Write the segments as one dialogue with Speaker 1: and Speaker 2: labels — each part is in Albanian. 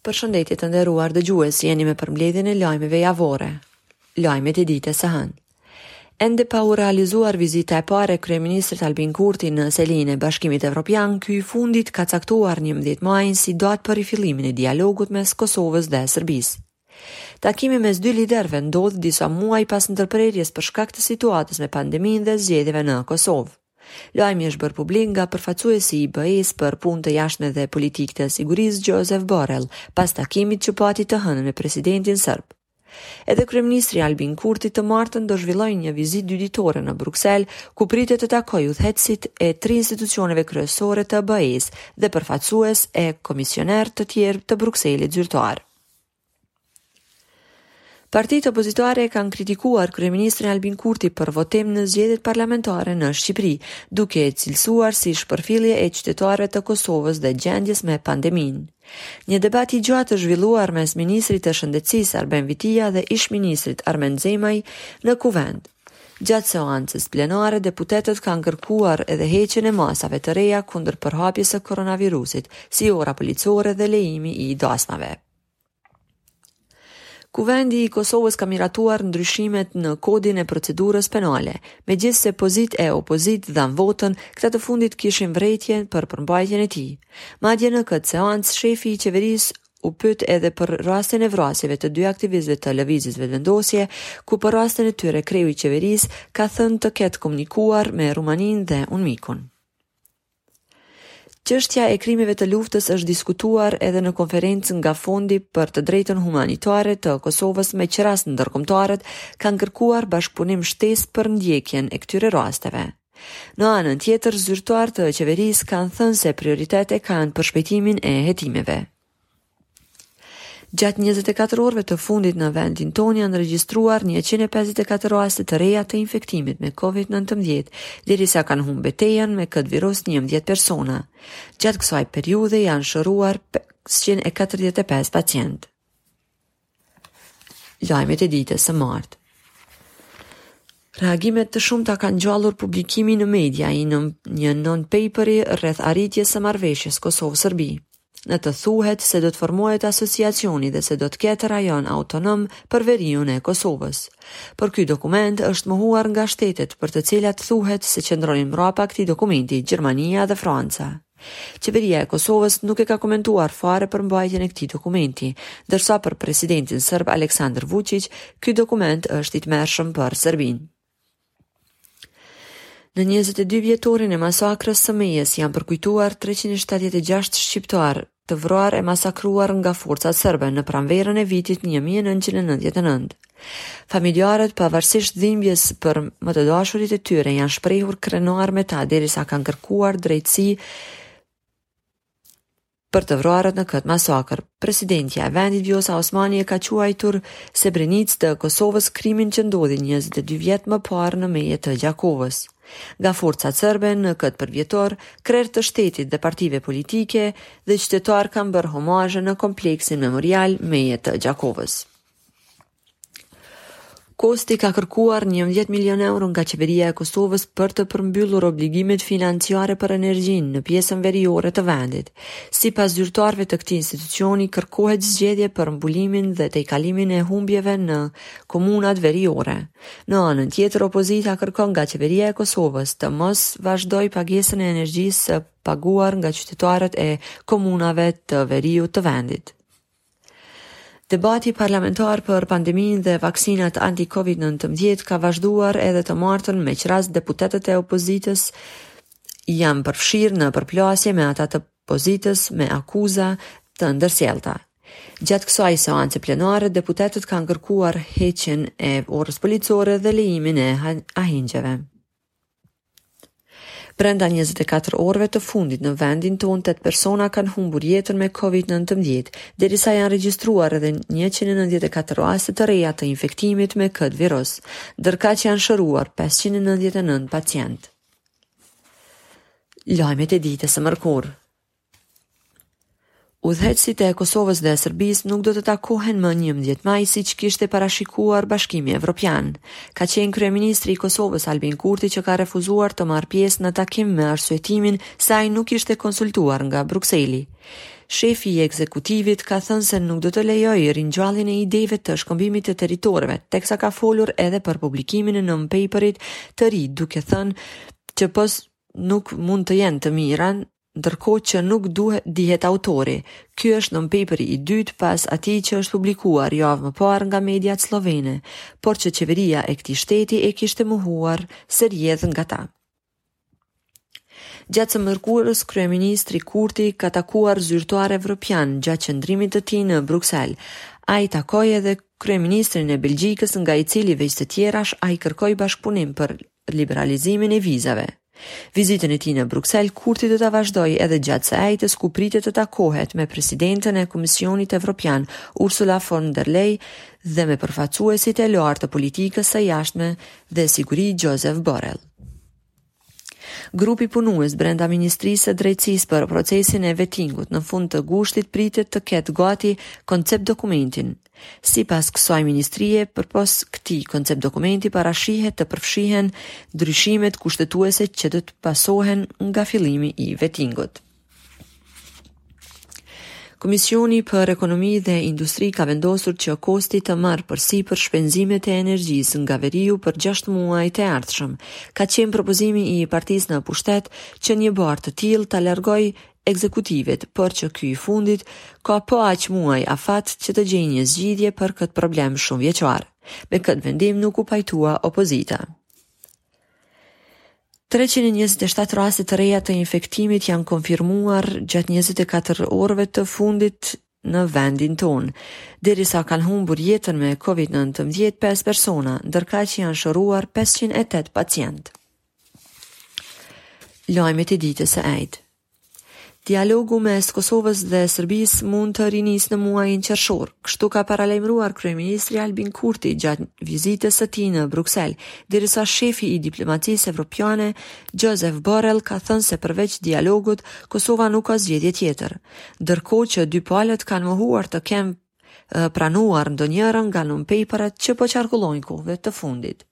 Speaker 1: Përshëndetje të nderuar dëgjues, jeni me përmbledhjen e lajmeve javore. Lajmet e ditës së hënë. Ende pa u realizuar vizita e parë e kryeministrit Albin Kurti në selinë e Bashkimit Evropian, ky i fundit ka caktuar 11 majin si datë për rifillimin e dialogut mes Kosovës dhe Serbisë. Takimi mes dy liderëve ndodh disa muaj pas ndërprerjes për shkak të situatës me pandeminë dhe zgjedhjeve në Kosovë. Lajmi është bërë publik nga përfaqësuesi i BE-së për Punë të Jashtme dhe Politikë të Sigurisë, Josep Borrell, pas takimit që pati të hënën me presidentin serb. Edhe kryeministri Albin Kurti të martën do zhvillojë një vizitë dyditore në Bruksel, ku pritet të takojë udhëheqësit e tri institucioneve kryesore të BE-së dhe përfaqësues e komisionerë të tjerë të Brukselit zyrtar. Partitë opozitare e kanë kritikuar kryeministrin Albin Kurti për votim në zgjedhjet parlamentare në Shqipëri, duke e cilësuar si shpërfillje e qytetarëve të Kosovës dhe gjendjes me pandeminë. Një debat i gjatë është zhvilluar mes ministrit të Shëndetësisë Arben Vitia dhe ish-ministrit Armend Zemaj në Kuvend. Gjatë seancës plenare deputetët kanë kërkuar edhe heqjen e masave të reja kundër përhapjes së koronavirusit, si ora policore dhe lejimi i dasmave. Kuvendi i Kosovës ka miratuar ndryshimet në Kodin e Procedurës Penale. Megjithëse pozitë e opozitë dhanë votën, këta të fundit kishin vërejtje për përmbajtjen e tij. Madje në këtë seancë shefi i qeverisë u pyet edhe për rastin e vrasjeve të dy aktivistëve të Lëvizjes Vetëvendosje, ku për rastin e tyre kreu i qeverisë ka thënë të ketë komunikuar me Rumaninë dhe UNMIK-un. Çështja e krimeve të luftës është diskutuar edhe në konferencën nga Fondi për të Drejtën Humanitare të Kosovës me ç'rast ndërkombëtarët kanë kërkuar bashkëpunim shtesë për ndjekjen e këtyre rasteve. Në anën tjetër, zyrtarë të qeverisë kanë thënë se prioritet e kanë përshpejtimin e hetimeve. Gjatë 24 orëve të fundit në vendin tonë janë regjistruar 154 raste të reja të infektimit me COVID-19, derisa kanë humbë betejën me këtë virus 11 persona. Gjatë kësaj periudhe janë shëruar 545 pacientë. Lajmet e ditës së martë. Reagime të shumta ka ngjallur publikimi në media i një non-paperi rreth arritjes së marrëveshjes Kosovë-Serbi. Në të thuhet se do të formohet asociacioni dhe se do të ketë rajon autonom për veriun e Kosovës. Por ky dokument është mohuar nga shtetet për të cilat thuhet se qëndronin mbrapa këtij dokumenti, Gjermania dhe Franca. Qeveria e Kosovës nuk e ka komentuar fare përmbajtjen e këtij dokumenti, ndërsa për presidentin serb Aleksandër Vuçiq, ky dokument është i tmerrshëm për Serbinë. Në njëzet e dy vjetorin e masakrës së Mejës janë përkujtuar treqind e shtatëdhjetë e gjashtë shqiptarë të vrarë e masakruar nga forcat serbe në pranverën e vitit një mijë e nëntëqind e nëntëdhjetë e nëntë. Familjarët, pavarësisht dhimbjes për më të dashurit e tyre, janë shprehur krenarë me ta derisa kanë kërkuar drejtësi për të vrarët në këtë masakër. Presidentja e vendit Vjosa Osmani e ka quajtur Srebrenicë të Kosovës krimin që ndodhi 22 vjet më parë në Mejë të Gjakovës nga forcat serbe. Në këtë përvjetor, krerë të shtetit dhe partive politike dhe qytetarë kanë bërë homazhe në kompleksin memorial Mejë të Gjakovës. KOSTT-i ka kërkuar 11 milionë euro nga qeveria e Kosovës për të përmbyllur obligimet financiare për energjinë në pjesën veriore të vendit. Sipas zyrtarëve të këtij institucioni, kërkohet zgjidhje për mbulimin dhe tejkalimin e humbjeve në komunat veriore. Në anën tjetër, opozita kërkon nga qeveria e Kosovës të mos vazhdojë pagesën e energjisë së paguar nga qytetarët e komunave të veriut të vendit. Debati parlamentar për pandeminë dhe vaksinat anti-COVID-19 ka vazhduar edhe të martën me ç'rast deputetët e opozitës janë përfshirë në përplasje me ata të pozitës me akuza të ndërsjella. Gjatë kësaj seance plenare, deputetët kanë kërkuar heqjen e orës policore dhe lejimin e ahengjeve. Brenda njëzet e katër orëve të fundit në vendin tonë tetë persona kanë humbur jetën me COVID-19, derisa janë regjistruar edhe njëqind e nëntëdhjetë e katër raste të reja të infektimit me këtë virus, ndërkaq janë shëruar pesëqind e nëntëdhjetë e nëntë pacientë. Lajmet e ditës së mërkurë. Udhëheqësit e Kosovës dhe Serbisë nuk do të takohen më 11 maj siç kishte parashikuar Bashkimi Evropian. Ka qenë kryeministri i Kosovës Albin Kurti që ka refuzuar të marrë pjesë në takim me arsyetimin se ai nuk ishte konsultuar nga Brukseli. Shefi i ekzekutivit ka thënë se nuk do të lejojë ringjalljen e ideve të shkëmbimit të territoreve, teksa ka folur edhe për publikimin e non-paperit të ri, duke thënë që po s'nuk mund të jenë të mira, ndërkohë që nuk duhet dihet autori. Ky është non-paperi i dytë pas atij që është publikuar javë më parë nga mediat sllovene, por që qeveria e këtij shteti e kishte mohuar se rrjedh nga ta. Gjatë së mërkurës, kryeministri Kurti ka takuar zyrtarë evropianë gjatë qëndrimit të tij në Bruksel. Ai takoi edhe kryeministrin e Belgjikës, nga i cili veç të tjerash ai kërkoi bashkëpunim për liberalizimin e vizave. Vizitën e tij në Bruksel, Kurti do ta vazhdojë edhe gjatë së enjtes ku pritet të takohet me presidenten e Komisionit Evropian, Ursula von der Leyen, dhe me përfaqësuesit e lartë të politikës së jashtme dhe siguri Josep Borrell. Grupi punues brenda Ministrisë së Drejtësisë për procesin e Vetingut në fund të gushtit pritet të ketë gati koncept dokumentin Sipas kësaj ministrie, përpos këtij koncept-dokumenti parashihet të përfshihen ndryshimet kushtetuese që do të pasohen nga fillimi i vetingut. Komisioni për Ekonomi dhe Industri ka vendosur që KOSTT-i të marrë përsipër shpenzimet e energjisë nga veriu për 6 muajt e ardhshëm. Ka qenë propozimi i partisë në pushtet që një barrë të tillë ta largojë Ekzekutivit, por që ky i fundit ka po aq muaj afat që të gjejë një zgjidhje për këtë problem shumëvjeçar. Me këtë vendim nuk u pajtua opozita. 327 raste të reja të infektimit janë konfirmuar gjatë 24 orëve të fundit në vendin tonë. Derisa kanë humbur jetën me COVID-19 5 persona, ndërkaq janë shëruar 508 pacientë. Lajmet e ditës së enjte. Dialogu mes Kosovës dhe Serbisë mund të rinisë në muajin qershor. Kështu ka paralajmëruar kryeministri Albin Kurti gjatë vizitës së tij në Bruksel, derisa shefi i diplomacisë evropiane, Josep Borrell, ka thënë se përveç dialogut, Kosova nuk ka zgjedhje tjetër. Ndërkohë që dy palët kanë mohuar të kenë pranuar ndonjërën nga non-paperat që po qarkullojnë kohëve të fundit.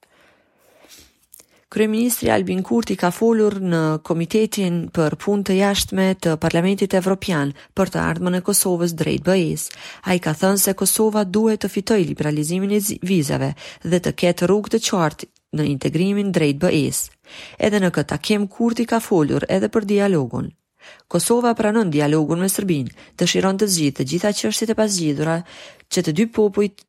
Speaker 1: Kryeministri Albin Kurti ka folur në Komitetin për Punë të Jashtme të Parlamentit Evropian për të ardhmen e Kosovës drejt BE-së. Ai ka thënë se Kosova duhet të fitojë liberalizimin e vizave dhe të ketë rrugë të qartë në integrimin drejt BE-së. Edhe në këtë takim Kurti ka folur edhe për dialogun. Kosova pranon dialogun me Serbinë, dëshiron të zgjidhë të gjitha çështjet e pazgjidhura, që të dy popujt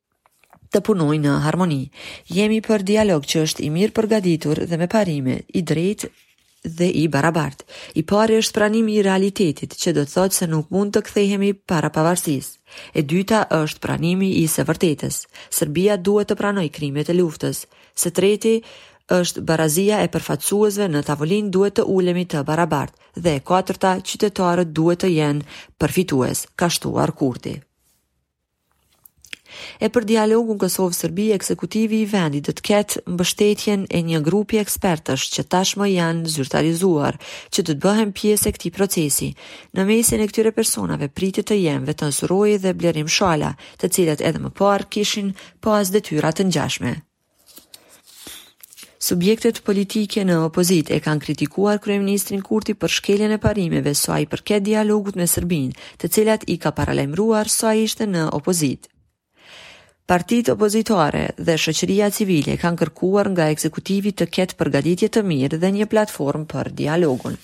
Speaker 1: të punojnë në harmoni. Jemi për dialog që është i mirëpërgatitur dhe me parime, i drejtë dhe i barabartë. I pari është pranimi i realitetit, që do të thotë se nuk mund të kthehemi para pavarësisë. E dyta është pranimi i së vërtetës. Serbia duhet të pranojë krimet e luftës. I treti Është barazia e përfaqësuesve në tavolinë duhet të ulemi të barabartë dhe e katërta qytetarët duhet të jenë përfitues, ka shtuar Kurti. E për dialogun Kosovë-Serbi, ekzekutivi i vendit do të ketë mbështetjen e një grupi ekspertësh që tashmë janë zyrtarizuar, që do të bëhen pjesë e këtij procesi. Në mesin e këtyre personave pritet të jenë Veton Surroi dhe Blerim Shala, të cilët edhe më parë kishin pas detyra të ngjashme. Subjektet politike në opozitë e kanë kritikuar kryeministrin Kurti për shkeljen e parimeve sa i përket dialogut me Serbinë, të cilat i ka paralajmëruar sa ishte në opozitë. Partitë opozitare dhe shoqëria civile kanë kërkuar nga ekzekutivi të ketë përgatitje të mirë dhe një platformë për dialogun.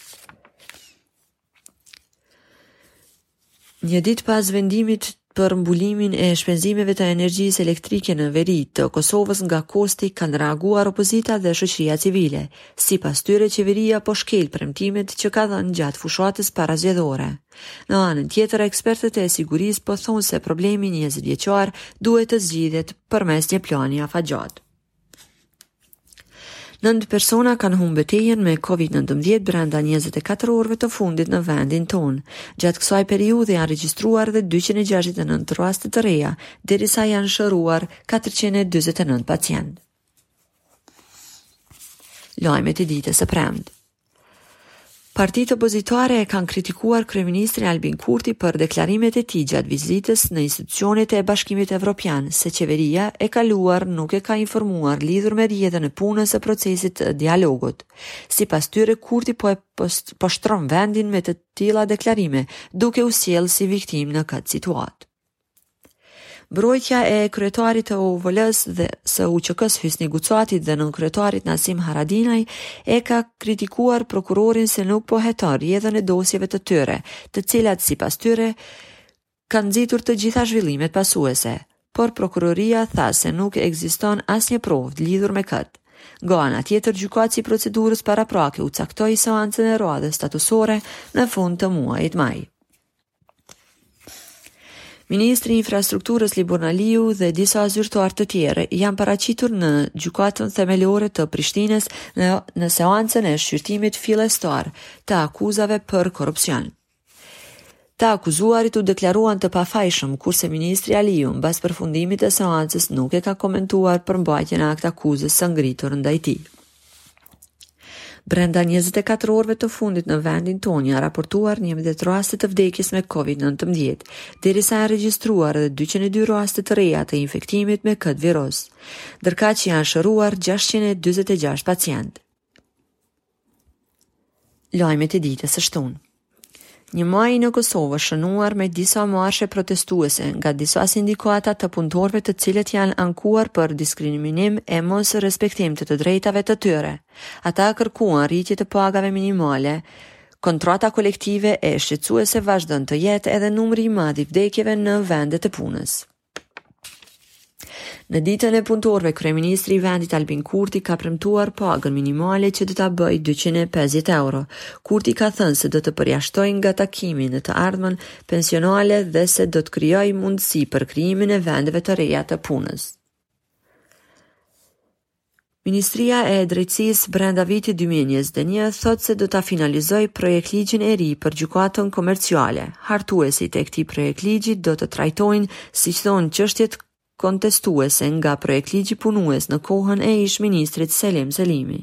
Speaker 1: Një ditë pas vendimit për mbulimin e shpenzimeve të energjisë elektrike në veri të Kosovës nga KOSTT-i kanë reaguar opozita dhe shoqëria civile. Sipas tyre, qeveria po shkel premtimet që ka dhënë gjatë fushatës parazgjedhore. Në anën tjetër, ekspertët e sigurisë po thonë se problemi 20 vjeçar duhet të zgjidhet përmes një plani afatgjatë. Nëntë persona kanë humbë betejën me COVID-19 brenda 24 orëve të fundit në vendin tonë. Gjatë kësaj periudhe janë regjistruar dhe 269 raste të reja, derisa janë shëruar 449 pacientë. Lajmet e ditës së premtë. Partitë opozitare e kanë kritikuar kryeministrin Albin Kurti për deklarimet e tij gjatë vizitës në institucionet e Bashkimit Evropian se qeveria e kaluar nuk e ka informuar lidhur me rrjedhën e punës së procesit të dialogut. Sipas tyre, Kurti po e poshtron vendin me të tilla deklarime, duke u sjellë si viktimë në këtë situatë. Mbrojtja e kryetarit të OVL-së së UÇK-së Hysni Gucatit dhe nënkryetarit Nasim Haradinaj e ka kritikuar prokurorinë se nuk po heton rrjedhën e dosjeve të tyre, të cilat sipas tyre kanë nxitur të gjitha zhvillimet pasuese. Por prokuroria tha se nuk ekziston asnjë provë lidhur me këtë. Nga ana tjetër, gjykatësi i procedurës paraprake u caktoi seancën e radhës statusore në fund të muajit maj. Ministri i Infrastrukturës Liburn Aliu dhe disa zyrtarë të tjerë janë paraqitur në Gjykatën Themelore të Prishtinës në, në seancën e shqyrtimit fillestar të akuzave për korrupsion. Të akuzuarit u deklaruan të pafajshëm, kurse ministri Aliu mbas përfundimit të seancës nuk e ka komentuar përmbajtjen e aktakuzës së ngritur ndaj tij. Brenda 24 orëve të fundit në vendin tonë janë raportuar 11 raste të vdekjes me COVID-19, derisa janë regjistruar edhe 202 raste të reja të infektimit me këtë virus. Ndërkaq janë shëruar 646 pacientë. Lajmet e ditës së shtunë. Një Maji në Kosovë është shënuar me disa marshe protestuese nga disa sindikata të punëtorëve të cilët janë ankuar për diskriminim e mos respektim të të drejtave të tyre. Ata kërkuan rritje të pagave minimale, kontrata kolektive e shqetësuese vazhdon të jetë edhe numri i madh i vdekjeve në vendet e punës. Në ditën e punëtorëve, kryeministri i vendit Albin Kurti ka premtuar pagën minimale që do ta bëjë 250 euro. Kurti ka thënë se do të përjashtojë nga tatimi në të ardhmen personale dhe se do të krijojë mundësi për krijimin e vendeve të reja të punës. Ministria e Drejtësisë brenda vitit dy mijë e njëzet e një thotë se do ta finalizojë projektligjin e ri për gjykatën komerciale. Hartuesit e këtij projektligji do të trajtojnë, siç thonë, çështjet kontestuese nga projektligji punues në kohën e ish-ministrit Selim Selimi.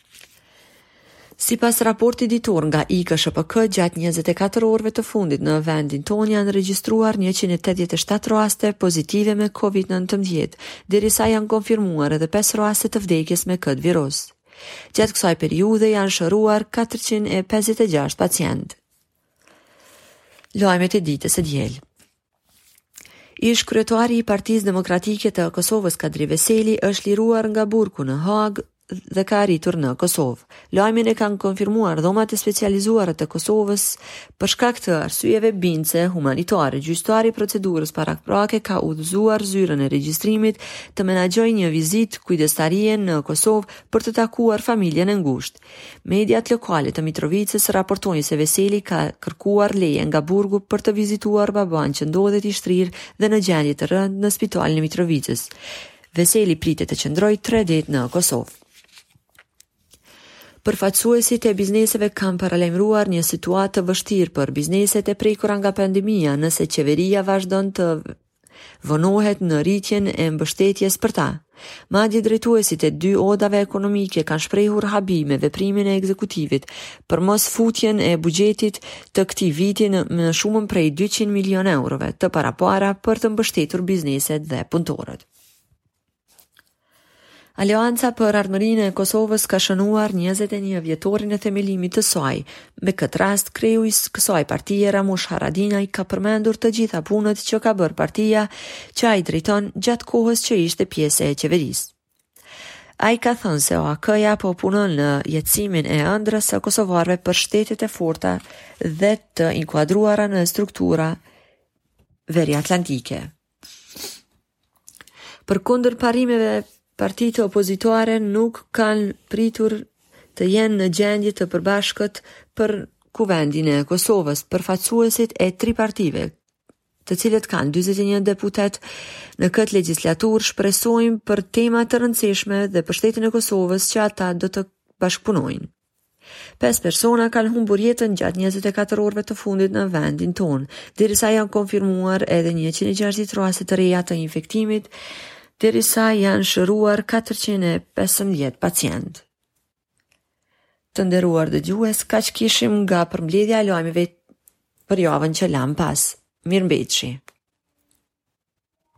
Speaker 1: Sipas raportit ditor nga IKSHPK, gjatë 24 orëve të fundit në vendin tonë janë regjistruar 187 raste pozitive me COVID-19, derisa janë konfirmuar edhe 5 raste të vdekjes me këtë virus. Gjatë kësaj periudhe janë shëruar 456 pacientë. Lajmet e ditës së diel. Ish kryetari i Partisë Demokratike të Kosovës Kadri Veseli është liruar nga burgu në Hagë dhe ka arritur në Kosovë. Lajmin e kanë konfirmuar dhomat e specializuara të Kosovës për shkak të arsyeve bindëse humanitare. Gjyqtari i procedurës paraprake ka udhëzuar zyrën e regjistrimit të menaxhojë një vizitë kujdestarie në Kosovë për të takuar familjen e ngushtë. Mediat lokale të Mitrovicës raportojnë se Veseli ka kërkuar leje nga burgu për të vizituar babanë që ndodhet i shtrirë dhe në gjendje të rëndë në spitalin e Mitrovicës. Veseli pritet të qëndrojë 3 ditë në Kosovë. Përfaqësuesit e bizneseve kanë paralajmëruar një situatë të vështirë për bizneset e prekura nga pandemia nëse qeveria vazhdon të vonohet në rritjen e mbështetjes për ta. Madje drejtuesit e dy odave ekonomike kanë shprehur habi me veprimin e ekzekutivit për mos futjen e buxhetit të këtij viti në shumën prej 200 milionë eurove të parapara për të mbështetur bizneset dhe punëtorët. Aleanca për Ardhmërinë e Kosovës ka shënuar 21 vjetorin e themelimit të saj. Me këtë rast, kreu i kësaj partie, Ramush Haradinaj, ka përmendur të gjitha punët që ka bërë partia që ai drejton gjatë kohës që ishte pjesë e qeverisë. Ai ka thënë se AAK-ja po punon në jetësimin e ëndrës së kosovarëve për shtetet e forta dhe të inkuadruara në struktura veri atlantike. Përkundër parimeve, partitë opozitare nuk kanë pritur të jenë në gjendje të përbashkët për kuvendin e Kosovës, përfaqësuesit e tri partive, të cilat kanë 21 deputet në këtë legislaturë, shpresojnë për tema të rëndësishme dhe për shtetin e Kosovës që ata do të bashkëpunojnë. Pesë persona kanë humbur jetën gjatë 24 orëve të fundit në vendin tonë, derisa janë konfirmuar edhe 160 raste të reja të infektimit, derisa janë shëruar 415 pacientë. Të nderuar dëgjues, kaq kishim nga përmbledhja e lajmeve për javën që lamë pas. Mirëmbetshi.